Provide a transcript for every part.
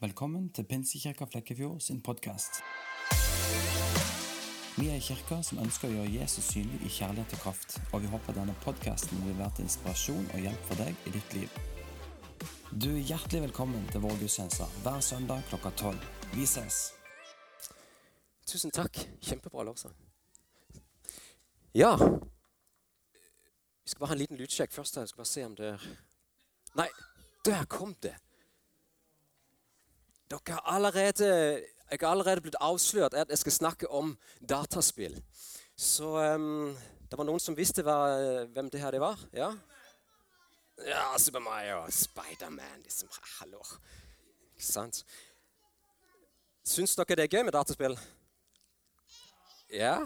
Velkommen til Pinsekirka Flekkefjord sin podkast. Vi er en kirke som ønsker å gjøre Jesus synlig i kjærlighet og kraft, og vi håper denne podkasten vil være til inspirasjon og hjelp for deg i ditt liv. Du er hjertelig velkommen til vår gudstjeneste hver søndag klokka tolv. Vi ses! Tusen takk. Kjempebra lovsang. Ja Vi skal bare ha en liten lydsjekk først. Jeg skal bare se om det er Nei, der kom det! Dere har allerede, jeg har allerede blitt avslørt at jeg skal snakke om dataspill. Så um, det var noen som visste hva, hvem det her det var? Ja? Ja, Super Mario, Spiderman liksom, Hallo. Ikke sant? Syns dere det er gøy med dataspill? Ja?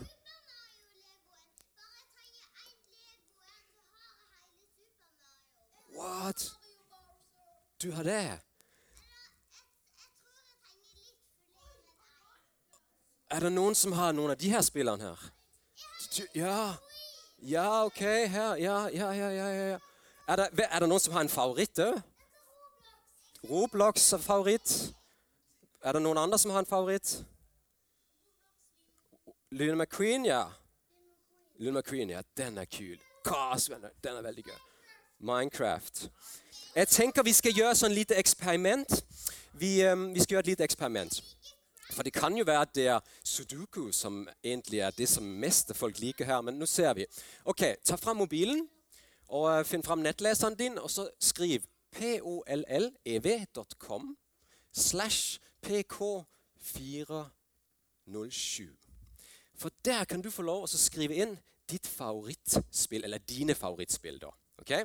What? Du har det? Er det noen som har noen av de her spillene her? Ja. Ja, OK. Her. Ja, ja, ja. ja, ja. Er, det, er det noen som har en favoritt òg? Roblox-favoritt? Er det noen andre som har en favoritt? Lune McQueen, ja. Lune McQueen, ja. Den er kul. Den er veldig gøy. Minecraft. Jeg tenker vi skal gjøre sånn lite eksperiment. Vi, um, vi skal gjøre et lite eksperiment. For det kan jo være at det er sudoku som egentlig er det som mest folk liker her. Men nå ser vi. Ok, Ta fram mobilen og eh, finn fram nettleseren din, og så skriv pollev.com slash pk407. For der kan du få lov å skrive inn ditt favorittspill, eller dine favorittspill. Da okay?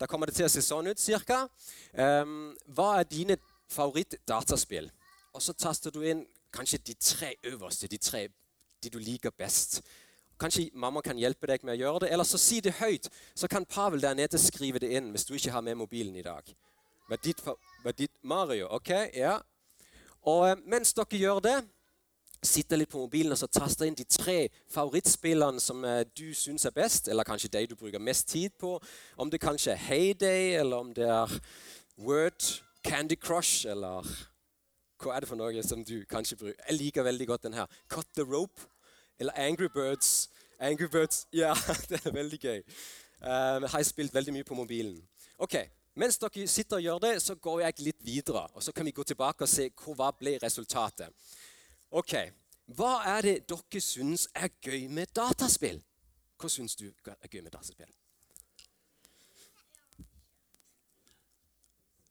Da kommer det til å se sånn ut cirka. Um, hva er dine favorittdataspill? Og så taster du inn kanskje de tre øverste, de tre de du liker best. Kanskje mamma kan hjelpe deg med å gjøre det, eller så si det høyt. Så kan Pavel der nede skrive det inn hvis du ikke har med mobilen i dag. Med ditt, med ditt Mario, ok? Ja. Og eh, mens dere gjør det, sitter litt på mobilen og så taster inn de tre favorittspillene som eh, du syns er best, eller kanskje de du bruker mest tid på. Om det kanskje er Heyday, eller om det er Word, Candy Crush, eller hva er det for noe som du kanskje bruker? Jeg liker veldig godt den her. Cut the rope. Eller Angry Birds. Angry Birds, Ja, det er veldig gøy. Um, har spilt veldig mye på mobilen. Ok, Mens dere sitter og gjør det, så går jeg litt videre. og Så kan vi gå tilbake og se hva ble resultatet. Ok, Hva er det dere syns er gøy med dataspill? Hva syns du er gøy med dataspill?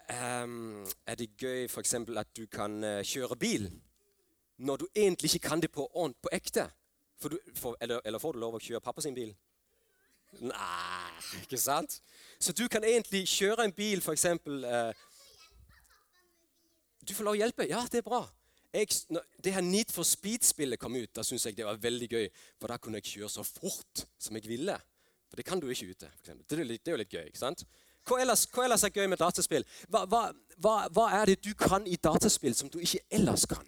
Um, er det gøy f.eks. at du kan uh, kjøre bil når du egentlig ikke kan det på, på ekte? Du, for, eller, eller, får du lov å kjøre pappa sin bil? Nei, ikke sant? Så du kan egentlig kjøre en bil, f.eks. Uh, du får lov å hjelpe. Ja, det er bra. Jeg, det her Need for Speed-spillet kom ut, da syntes jeg det var veldig gøy. For da kunne jeg kjøre så fort som jeg ville. For det kan du ikke ute. For det, er litt, det er jo litt gøy. ikke sant? Hva ellers, hva ellers er gøy med dataspill? Hva, hva, hva, er det du kan i dataspill som du ikke ellers kan?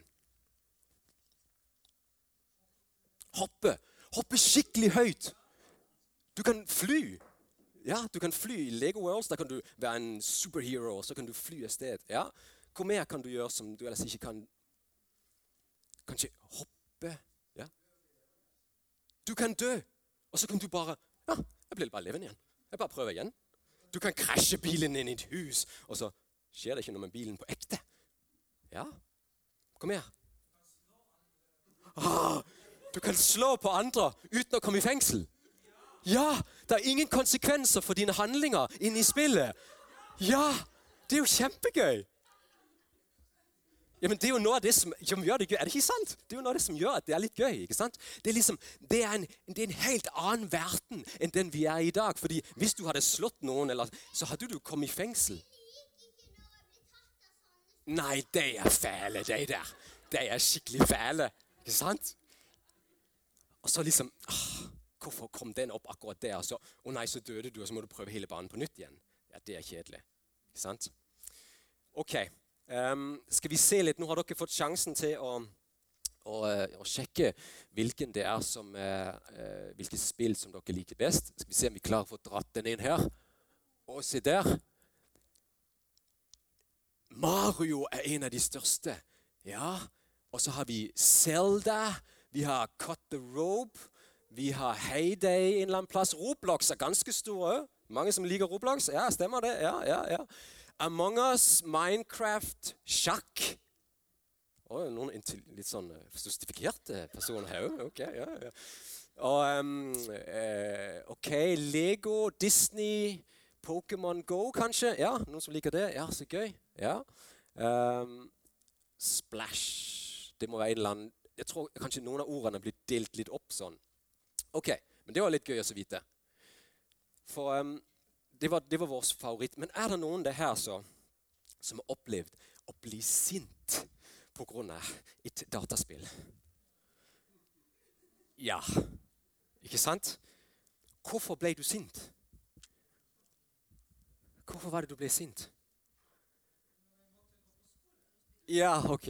Hoppe. Hoppe skikkelig høyt. Du kan fly. Ja, du kan fly i Lego Worlds. Da kan du være en superhero, og så kan du fly et sted. Ja. Hva mer kan du gjøre som du ellers ikke kan? Kanskje hoppe? Ja. Du kan dø, og så kan du bare Ja, jeg blir bare levende igjen. Jeg bare prøver igjen. Du kan krasje bilen inn i et hus, og så skjer det ikke noe med bilen på ekte. Ja? Kom her. Ah, du kan slå på andre uten å komme i fengsel. Ja! Det er ingen konsekvenser for dine handlinger inne i spillet. Ja! Det er jo kjempegøy. Ja, men Det er jo noe av det som, som, gjør det gøy. Er det ikke sant? Det er jo noe av det som gjør at det er litt gøy. ikke sant? Det er, liksom, det er, en, det er en, helt annen verden enn den vi er i dag. Fordi Hvis du hadde slått noen, eller, så hadde du kommet i fengsel. Nei, de er fæle, de der. De er skikkelig fæle. Ikke sant? Og så liksom åh, Hvorfor kom den opp akkurat der? Så, å nei, så døde du, og så må du prøve hele banen på nytt igjen. Ja, Det er kjedelig. Ikke sant? Ok. Um, skal vi se litt? Nå har dere fått sjansen til å, å, eh, å sjekke hvilken det er som, uh, uh, hvilke spill som dere liker best. Skal vi se om vi klarer å få dratt den inn her. Og se der. Mario er en av de største. Ja, Og så har vi Zelda. Vi har Cut the Rope. Vi har Heyday en eller annen plass. Roblox er ganske stor òg. Mange som liker Roblox? Ja, stemmer det. Ja, ja, ja. Among us, Minecraft, sjakk. Oh, noen litt sånn eh, personer her òg. Ok, ja, ja. Og um, eh, OK, Lego, Disney, Pokémon Go, kanskje? Ja, Noen som liker det? Ja, så gøy. Ja. Um, splash. Det må være en eller annen Jeg tror kanskje noen av ordene blir delt litt opp sånn. OK, men det var litt gøy å vite. For um, det, var, det var vår favoritt. Men er det noen det her så, som har opplevd å bli sint pga. et dataspill? Ja. Ikke sant? Hvorfor ble du sint? Hvorfor var det du ble sint? Ja, OK.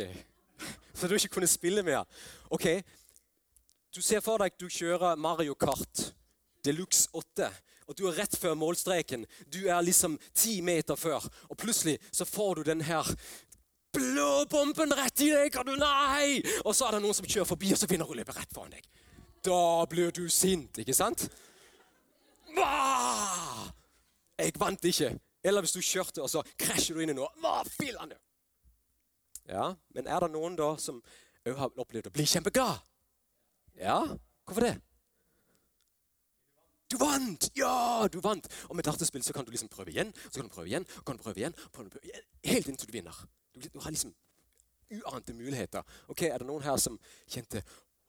Så du ikke kunne spille mer? OK. Du ser for deg du kjører Mario Kart Deluxe 8, og du er rett før målstreken. Du er liksom ti meter før, og plutselig så får du den her blå bomben rett i deg, og du nei! Og så er det noen som kjører forbi, og så begynner å løpe rett foran deg. Da blir du sint, ikke sant? Bah! Jeg vant ikke. Eller hvis du kjørte, og så krasjer du inn i noe. Hva fillerne? Ja, Men er det noen da som òg har opplevd å bli kjempeglad? Ja, hvorfor det? Du vant! Ja, du vant! Og med dataspill så kan du liksom prøve igjen, så kan du prøve igjen, og kan du prøve igjen, prøve igjen helt inntil du vinner. Du, du, har liksom uante muligheter. Ok, Er det noen her som kjente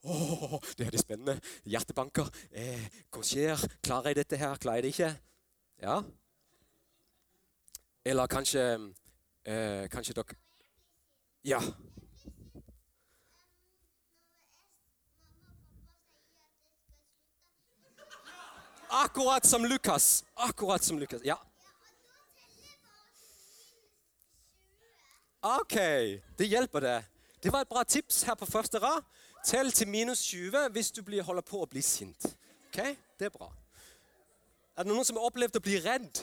Åh, det er det spennende. Hjertebanker. Eh, hva skjer? Klarer jeg dette her? Klarer jeg det ikke? Ja? Eller kanskje eh, Kanskje dere Ja. Akkurat som Lukas. Akkurat som Lukas. Ja. OK, det hjelper det. Det var et bra tips her på første rad. Tell til minus 20 hvis du holder på å bli sint. Ok, Det er bra. Er det noen som har opplevd å bli redd?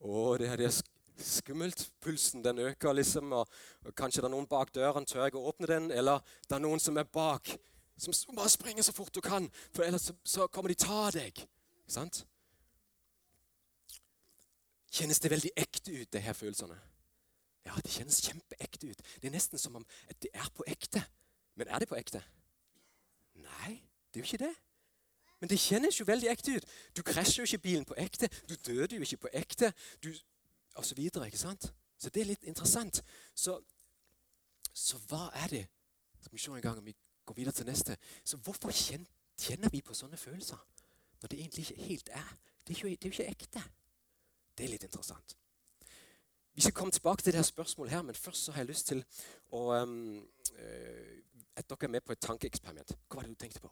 Å, det er, det skummelt. Pulsen den øker, liksom. Og, og Kanskje det er noen bak døren. Tør jeg å åpne den? Eller det er noen som er bak som bare springer så fort du kan, for ellers så, kommer de ta deg. Ikke sant? Kjennes det veldig ekte ut, de her følelsene? Ja, det kjennes kjempeekte ut. Det er nesten som om det er på ekte. Men er det på ekte? Nei, det er jo ikke det. Men det kjennes jo veldig ekte ut. Du krasjer jo ikke bilen på ekte. Du døde jo ikke på ekte. Du, og så videre, ikke sant? Så det er litt interessant. Så, så hva er det? Skal vi se en gang om vi går videre til neste. Så hvorfor kjenner vi på sånne følelser når det egentlig ikke helt er? Det er jo, er ikke ekte. Det er litt interessant. Vi skal komme tilbake til det her spørsmålet, her, men først så har jeg lyst til å um, At dere er med på et tankeeksperiment. Hva var det du tenkte på?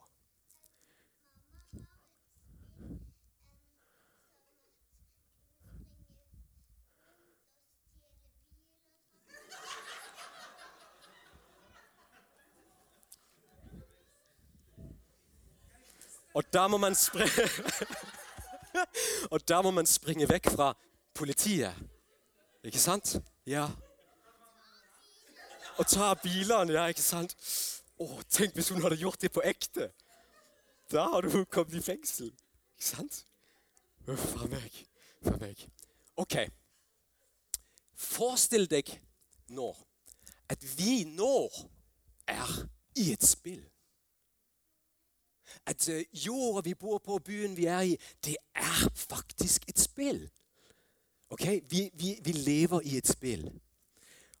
Og da må man springe Og da må man springe vekk fra politiet. Ikke sant? Ja. Og ta bilene, ja, ikke sant? Å, tenk hvis hun hadde gjort det på ekte. Da hadde hun kommet i fengsel. Ikke sant? Uff a meg. For meg. OK. Forestill deg nå at vi nå er i et spill at eh, jorda vi bor på, byen vi er i, det er faktisk et spill. Ok? Vi, vi, vi lever i et spill.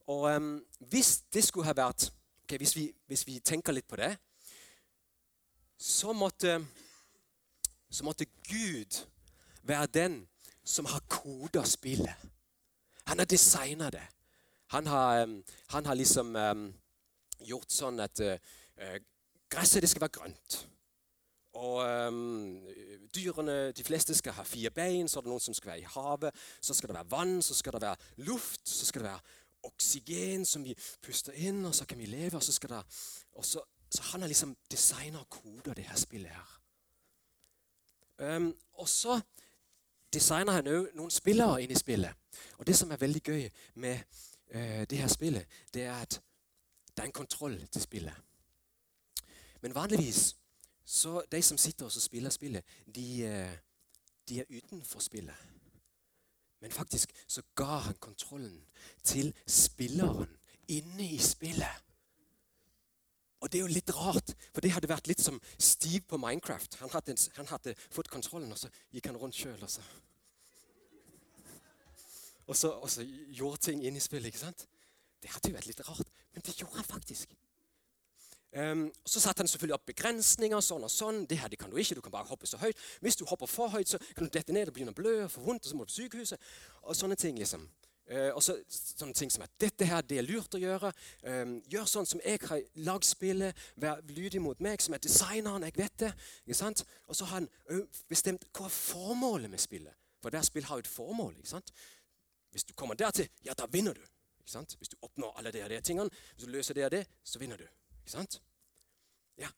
Og um, hvis det skulle ha vært okay, hvis, vi, hvis, vi, tenker litt på det, så måtte, så måtte Gud være den som har koda spillet. Han har designa det. Han har, han har liksom um, gjort sånn at uh, gresset det skal være grønt. Og um, dyrene, De fleste skal ha fire bein, så er det noen som skal være i havet. Så skal det være vann, så skal det være luft, så skal det være oksygen som vi puster inn, og så kan vi leve. og Så skal det, og så, så han har liksom designa og koda det her spillet her. Um, og så designer han òg noen spillere inn i spillet. Og det som er veldig gøy med, uh, det her spillet, det er at det er en kontroll til spillet. Men vanligvis så de som sitter og spiller spillet, de, eh, de er utenfor spillet. Men faktisk så ga han kontrollen til spilleren inne i spillet. Og det er jo litt rart, for det hadde vært litt som Steve på Minecraft. Han hadde, han hadde fått kontrollen, og så gikk han rundt sjøl. Og, så. og, så, og så gjorde ting inn i spillet. ikke sant? Det hadde jo vært litt rart, men det gjorde han faktisk. Um, så satte han selvfølgelig opp begrensninger. sånn og sånn. Det her det kan du ikke, du kan bare hoppe så høyt. Hvis du hopper for høyt, så kan du dette ned og begynne å blø og få vondt, og så må du på sykehuset. Og sånne ting, liksom. Uh, og så sånne ting som at dette her, det er lurt å gjøre. Um, gjør sånn som jeg har lagd spillet. Vær lydig mot meg, som er designeren. jeg vet det. ikke sant? Og så har han bestemt hva er formålet med spillet. For hvert spill har jo et formål. ikke sant? Hvis du kommer dertil, ja, da vinner du. ikke sant? Hvis du oppnår alle de, og de tingene, hvis du løser det og det, så vinner du. Ikke sant? Ja.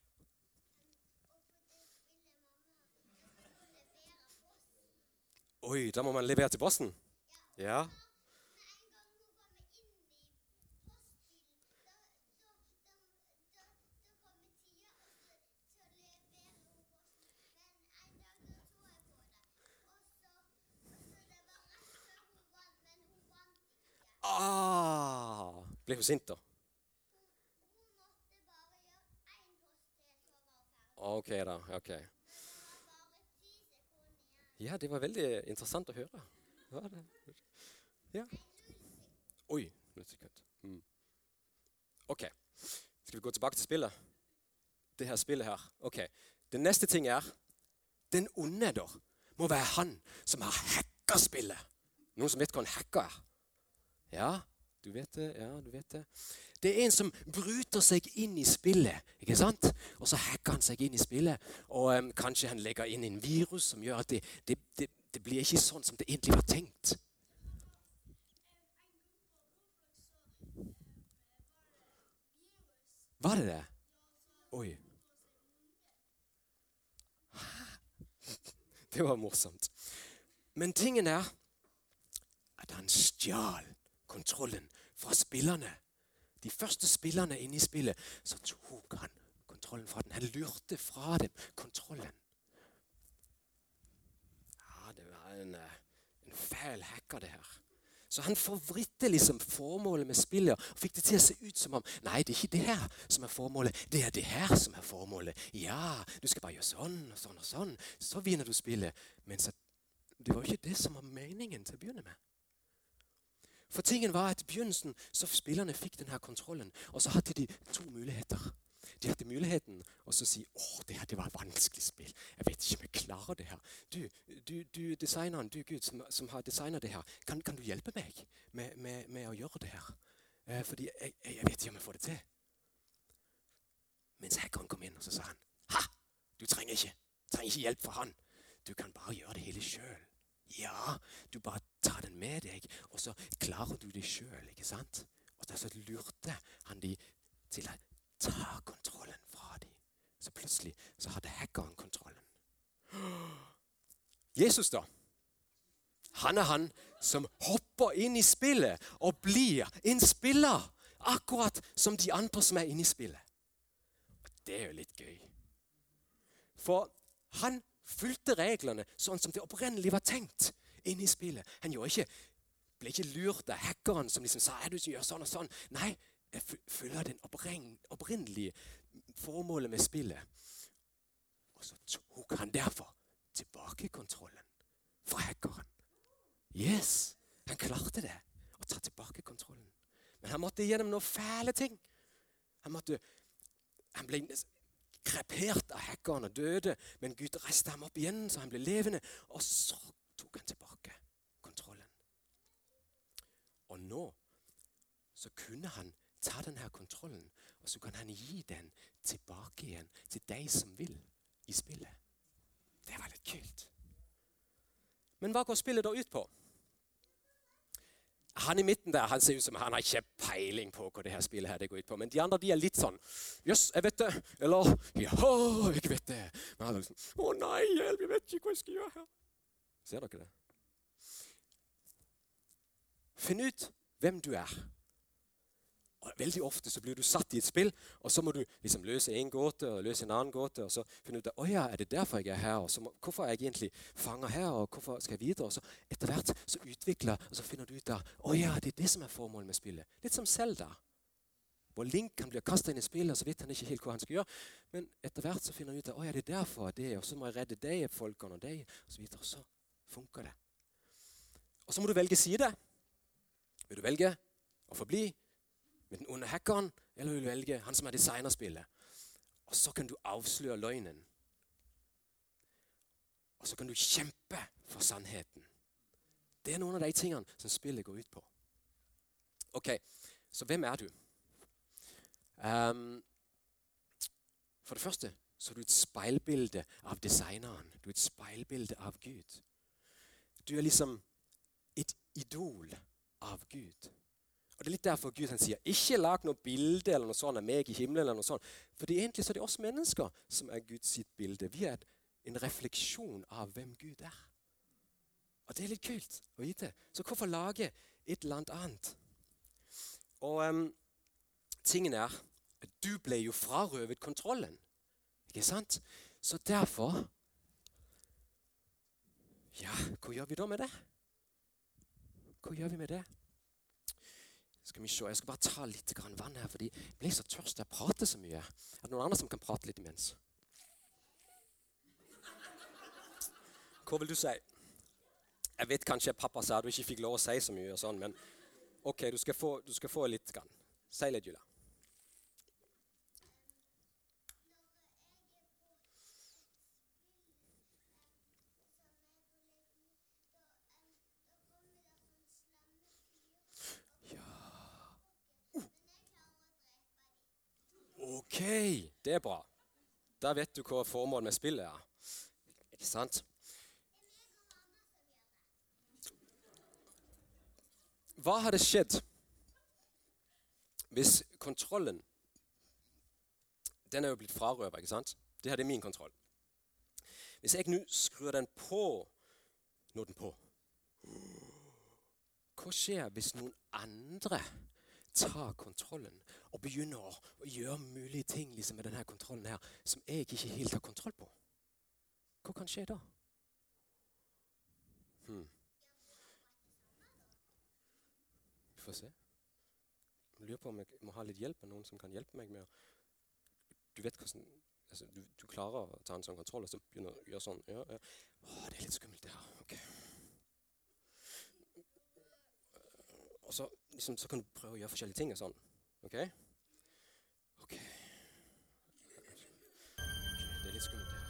Oi, da må man levere til bossen? Ja. Ah, ble hun sint, da? Ok, da. ok. Ja, det var veldig interessant å høre. Ja. Oi. Mm. Ok. Skal vi gå tilbake til spillet? Det her spillet her. Ok. Den neste ting er Den onde da må være han som har hacka spillet. Noen som vet hva en hacker er? Ja, du vet det. Ja, du vet det. Det er en som bryter seg inn i spillet. ikke sant? Og så hacker han seg inn i spillet. Og um, kanskje han legger inn en virus som gjør at det, det, det, det blir ikke sånn som det egentlig var tenkt. Var det det? Oi. Det var morsomt. Men tingen er at han stjal kontrollen fra spillerne de første spillerne inne i spillet, så tok han kontrollen fra den. Han lurte fra dem kontrollen. Ja, det var en, eh, en fæl hacker, det her. Så han forvritte liksom formålet med spillet og fikk det til å se ut som om Nei, det er ikke det her som er formålet. Det er det her som er formålet. Ja, du skal bare gjøre sånn og sånn og sånn. Så vinner du spillet. Men så, det var jo ikke det som var meningen til å begynne med. For tingen var at I begynnelsen så spillerne fikk denne kontrollen, og så hadde de to muligheter. De hadde muligheten å si å, det her var et vanskelig spill. Jeg vet ikke om jeg klarer det her. Du, du, du designeren, du Gud, som, som har designet det her, kan, kan, du hjelpe meg med, med, med å gjøre det her? Eh, fordi jeg, jeg, vet ikke om jeg får det til. Mens hackeren kom inn, og så sa han ha! Du trenger ikke, trenger ikke hjelp fra han. Du kan bare gjøre det hele sjøl. Ja, du bare tar den med deg, og så klarer du det sjøl. Og så lurte han de til å ta kontrollen fra dem. Så plutselig så hadde hackeren kontrollen. Jesus, da? Han er han som hopper inn i spillet og blir en spiller. Akkurat som de andre som er inne i spillet. Og Det er jo litt gøy. For han fulgte reglene sånn som det opprinnelig var tenkt inn i spillet. Han ikke, ble ikke lurt av hackeren som liksom sa du gjør sånn og sånn. Nei, jeg følger den opprinnelige formålet med spillet. Og så tok han derfor tilbake kontrollen fra hackeren. Yes, han klarte det. Å ta tilbake kontrollen. Men han måtte gjennom noen fæle ting. Han, måtte, han ble krepert av hackeren og døde. Men Gud reiste ham opp igjen, så han ble levende. Og så tok han tilbake kontrollen. Og nå så kunne han ta denne kontrollen, og så kan han gi den tilbake igjen til de som vil i spillet. Det var litt kult. Men hva går spillet da ut på? Han i midten der han ser ut som han har ikke peiling på hva det her spillet her det går ut på. Men de andre de er litt sånn Jøss, jeg vet det. Eller Ja, jeg vet det. Men han er sånn Å nei, hjelp, jeg vet ikke hva jeg skal gjøre her. Ser dere det? Finn ut hvem du er. Og Veldig ofte så blir du satt i et spill, og så må du liksom løse en gåte og løse en annen gåte. Og så finne ut at, ja, er det derfor jeg er her, og må, hvorfor er jeg egentlig fanga her, og hvorfor skal jeg videre? Og så etter hvert så utvikler og så finner du ut at å ja, det er det som er formålet med spillet. Litt som Selda. Hvor Link kan bli kasta inn i spillet, så vet han ikke helt hva han skal gjøre. Men etter hvert så finner han ut at å ja, det er derfor det, og så må jeg redde de folkene og de, og så videre. Og så funker det. Og så må du velge side. Vil du velge å forbli med den onde hackeren, eller vil du velge han som er designerspillet? Og så kan du avsløre løgnen. Og så kan du kjempe for sannheten. Det er noen av de tingene som spillet går ut på. Ok, Så hvem er du? Um, for det første så er du et speilbilde av designeren. Du er et speilbilde av Gud. Du er liksom et idol av Gud. Og Det er litt derfor Gud han sier ikke lag noe bilde eller noe sånt av meg i himmelen. eller noe sånt. Fordi egentlig så er det oss mennesker som er Guds sitt bilde. Vi er en refleksjon av hvem Gud er. Og det er litt kult å vite. Så hvorfor lage et eller annet? Og um, tingen er at Du ble jo frarøvet kontrollen. Ikke sant? Så derfor Ja, hva gjør vi da med det? Hva gjør vi med det? Skal vi se, Jeg skal bare ta litt vann her, fordi jeg blir så tørst. Jeg prater så mye. Er det noen andre som kan prate litt imens? Hva vil du si? Jeg vet kanskje pappa sa du ikke fikk lov å si så mye, og sånn, men OK, du skal få, du skal få litt. Grann. Si litt, Julia. Ok, det er bra. Da vet du hva formålet med spillet er. Ikke sant? Hva hadde skjedd hvis kontrollen Den er jo blitt frarøva, ikke sant? Det hadde min kontroll. Hvis jeg nå skrur den på Nå den på. Hva skjer hvis noen andre tar kontrollen og begynner å, gjøre mulige ting liksom, med denne kontrollen her, som jeg ikke helt har kontroll på. Hva kan skje da? Hmm. Vi får se. Jeg lurer på om jeg må ha litt hjelp av noen som kan hjelpe meg med å Du vet hvordan altså, du, du, klarer å ta en sånn kontroll og så begynner å gjøre sånn. Ja, ja. Åh, det er litt skummelt, det her. Ok. Og så, liksom, så kan du prøve å gjøre forskjellige ting og sånn. Ok? Ok. Det er litt skummelt, det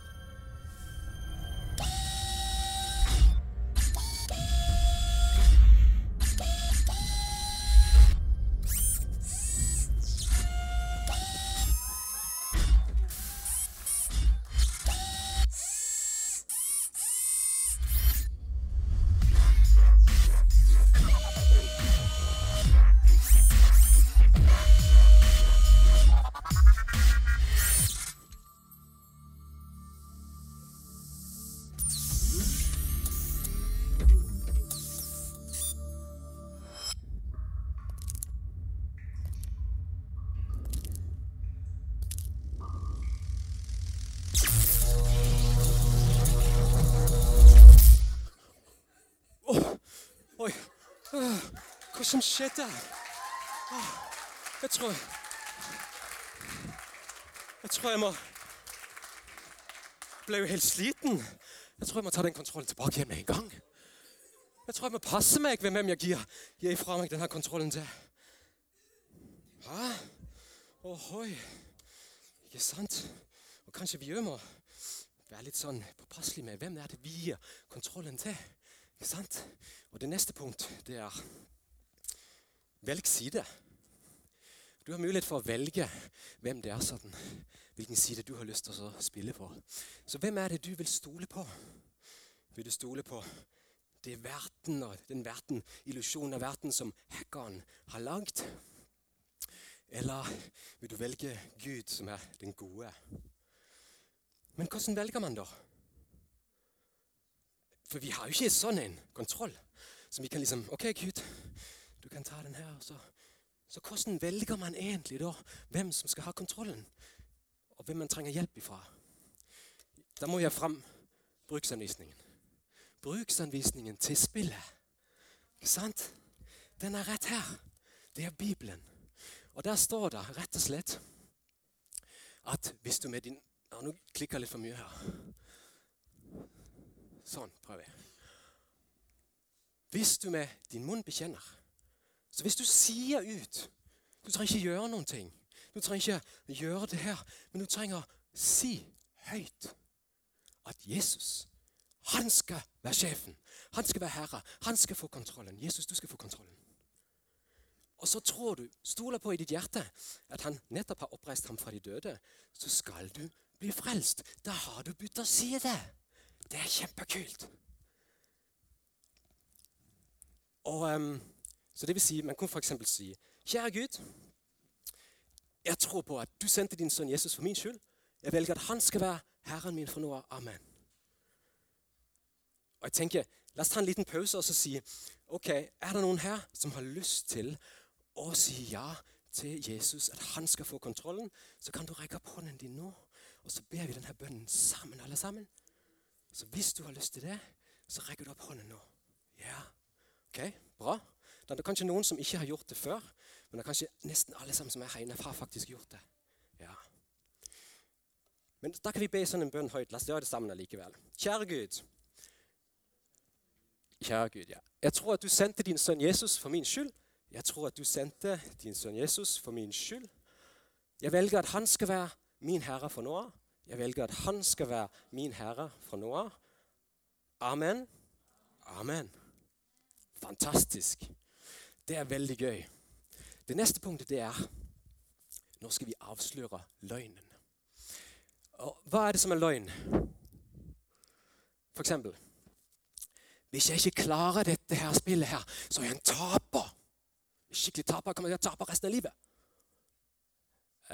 som skjedde? Jeg tror Jeg tror jeg må Ble jo helt sliten. Jeg tror jeg må ta den kontrollen tilbake igjen med en gang. Jeg tror jeg må passe meg ved hvem jeg gir, gir fra meg denne kontrollen til. Hæ? Ohoi. Ikke sant? Og kanskje vi òg må være litt sånn påpasselige med hvem det er det vi gir kontrollen til. Ikke sant? Og det neste punkt, det er Velg side. Du har mulighet for å velge hvem det er sånn, hvilken side du har lyst til å spille på. Så hvem er det du vil stole på? Vil du stole på det verden den verden, illusjonen av verden som hackeren har lagd? Eller vil du velge Gud, som er den gode? Men hvordan velger man, da? For vi har jo ikke sånn en kontroll som vi kan liksom OK, Gud, du kan ta den her, så Så hvordan velger man egentlig da hvem som skal ha kontrollen, og hvem man trenger hjelp ifra? Da må jeg fram bruksanvisningen. Bruksanvisningen til spillet. Ikke sant? Den er rett her. Det er Bibelen. Og der står det rett og slett at hvis du med din ja, Nå klikker jeg litt for mye her. Sånn prøver jeg. Hvis du med din munn bekjenner Så hvis du sier ut Du trenger ikke gjøre noen ting. Du trenger ikke gjøre det her, men du trenger å si høyt at Jesus, han skal være sjefen. Han skal være herre. Han skal få kontrollen. Jesus, du skal få kontrollen. Og så tror du, stoler på i ditt hjerte, at han nettopp har oppreist ham fra de døde. Så skal du bli frelst. Da har du bytta side. Det er kjempekult. Og, um, så det vil si, Man kan f.eks. si Kjære Gud, jeg tror på at du sendte din sønn Jesus for min skyld. Jeg velger at han skal være Herren min for nå. Amen. Og jeg tenker, La oss ta en liten pause og så si ok, er det noen her som har lyst til å si ja til Jesus, at han skal få kontrollen, så kan du rekke opp hånden din nå. Og så ber vi denne bønnen sammen, alle sammen. Så hvis du har lyst til det, så rekker du opp hånden nå. Ja, ok, bra. Det er kanskje noen som ikke har gjort det før, men det er kanskje nesten alle sammen som er her inne, har faktisk gjort det. Ja. Men da kan vi be sånn en bønn høyt. La oss gjøre det sammen likevel. Kjære Gud. Kjære Gud, ja. Jeg tror at du sendte din sønn Jesus for min skyld. Jeg tror at du sendte din sønn Jesus for min skyld. Jeg velger at han skal være min herre for nå av. Jeg velger at han skal være min herre fra nå av. Amen. Amen. Fantastisk. Det er veldig gøy. Det neste punktet det er Nå skal vi avsløre løgnen. Og hva er det som er løgn? For eksempel Hvis jeg ikke klarer dette her spillet her, så er jeg en taper. Skikkelig taper kommer til å tape resten av livet.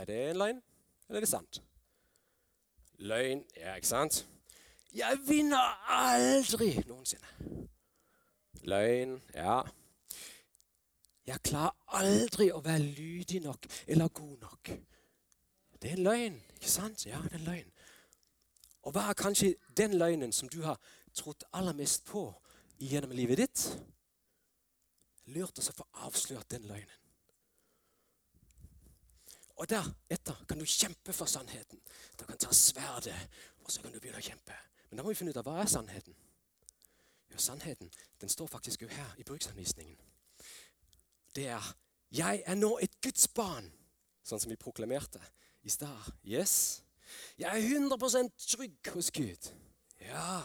Er det en løgn, eller er det sant? Løgn, ja, ikke sant? Jeg vinner aldri noensinne. Løgn, ja. Jeg klarer aldri å være lydig nok eller god nok. Det er en løgn, ikke sant? Ja, det er en løgn. Og hva er kanskje den løgnen som du har trodd aller mest på gjennom livet ditt? Lurt oss å få avslørt den løgnen. Og deretter kan du kjempe for sannheten. Du kan ta sverdet, og så kan du begynne å kjempe. Men da må vi finne ut av hva er sannheten. Jo, Sannheten den står faktisk jo her i bruksanvisningen. Det er 'Jeg er nå et Guds barn', sånn som vi proklamerte i stad. Yes. Jeg er 100% trygg hos Gud. Ja.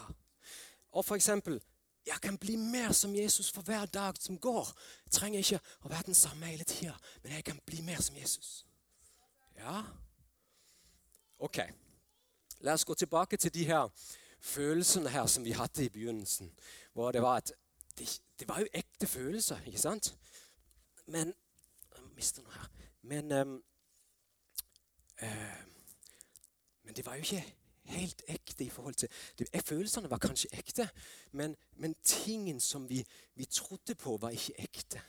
Og for eksempel jeg kan bli mer som Jesus for hver dag som går. Jeg trenger ikke å være den samme hele tida, men jeg kan bli mer som Jesus. Ja? Ok. La oss gå tilbake til de her følelsene her som vi hadde i begynnelsen. Hvor det var at det, det var jo ekte følelser, ikke sant? Men Jeg mister noe her. Men um, uh, Men det var jo ikke helt ekte i forhold til det, Følelsene var kanskje ekte, men, men tingen som vi, vi, trodde på, var ikke ekte.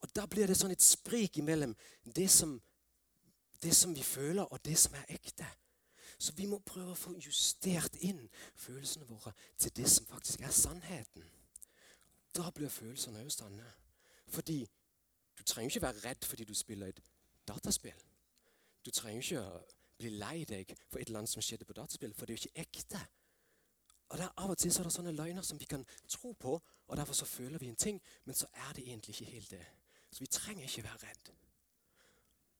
Og Da blir det sånn et sprik imellom det som, det som vi føler, og det som er ekte. Så vi må prøve å få justert inn følelsene våre til det som faktisk er sannheten. Da blir følelsene òg sanne. Fordi du trenger ikke være redd fordi du spiller et dataspill. Du trenger ikke bli lei deg for et annet som skjedde på dataspill, for det er jo ikke ekte. Og der Av og til så er det sånne løgner som vi kan tro på, og derfor så føler vi en ting, men så er det egentlig ikke helt det. Så vi trenger ikke være redd.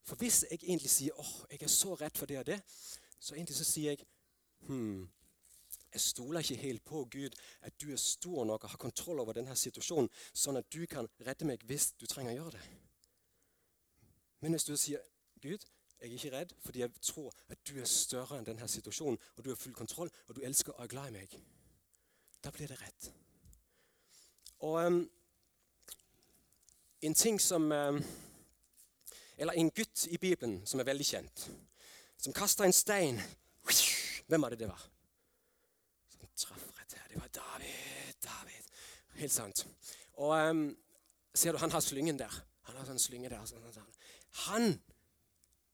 For hvis jeg egentlig sier åh, oh, jeg er så redd for det og det, så egentlig så sier jeg hm, jeg stoler ikke helt på Gud, at du er stor nok og har kontroll over denne situasjonen, sånn at du kan redde meg hvis du trenger å gjøre det. Men hvis du sier Gud, jeg er ikke redd fordi jeg tror at du er større enn denne situasjonen, og du har full kontroll, og du elsker og er glad i meg. Da blir det rett. Og um, en ting som um, Eller en gutt i Bibelen som er veldig kjent, som kasta en stein Hvem var det det var? Traff rett her. Det var David. David. Helt sant. Og um, ser du, han har slyngen der. Han har sånn slynge der. Sånn, sånn. Han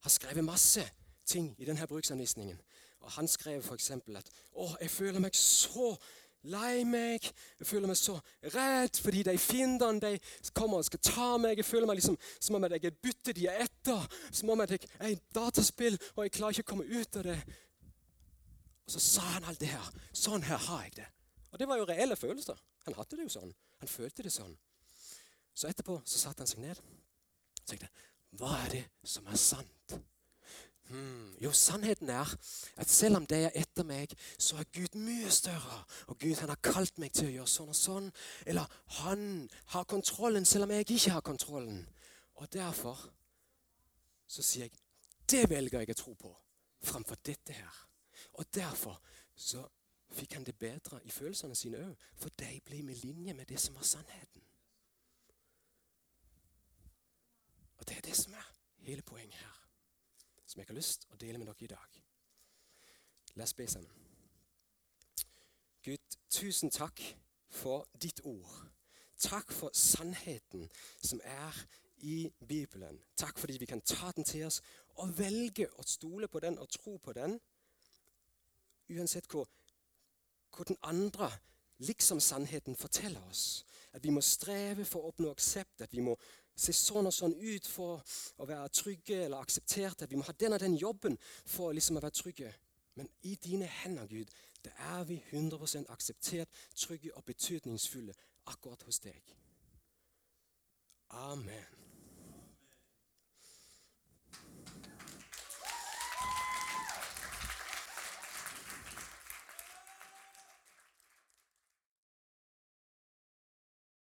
har skrevet masse ting i denne bruksanvisningen. Og Han skrev f.eks. at 'Å, jeg føler meg så lei meg. Jeg føler meg så redd fordi de fiendene de kommer og skal ta meg. Jeg føler meg liksom som om jeg er byttet de er etter. Som om jeg er i dataspill og jeg klarer ikke å komme ut av det. Så sa han alt det her. Sånn her har jeg det. Og det var jo reelle følelser. Han hadde det jo sånn. Han følte det sånn. Så etterpå så satte han seg ned og tenkte Hva er det som er sant? Hmm. Jo, sannheten er at selv om det er etter meg, så er Gud mye større. Og Gud han har kalt meg til å gjøre sånn og sånn. Eller han har kontrollen selv om jeg ikke har kontrollen. Og derfor så sier jeg det velger jeg å tro på framfor dette her. Og derfor så fikk han det bedre i følelsene sine òg. For de ble med linje med det som var sannheten. Og det er det som er hele poenget her som jeg har lyst til å dele med dere i dag. La oss be sammen. Gud, tusen takk for ditt ord. Takk for sannheten som er i Bibelen. Takk fordi vi kan ta den til oss og velge å stole på den og tro på den. Uansett hvor, hvor den andre liksom sannheten forteller oss. At vi må streve for å oppnå aksept, at vi må se sånn og sånn ut for å være trygge eller aksepterte. Vi må ha den og den jobben for liksom å være trygge. Men i dine hender, Gud, det er vi 100 akseptert, trygge og betydningsfulle akkurat hos deg. Amen.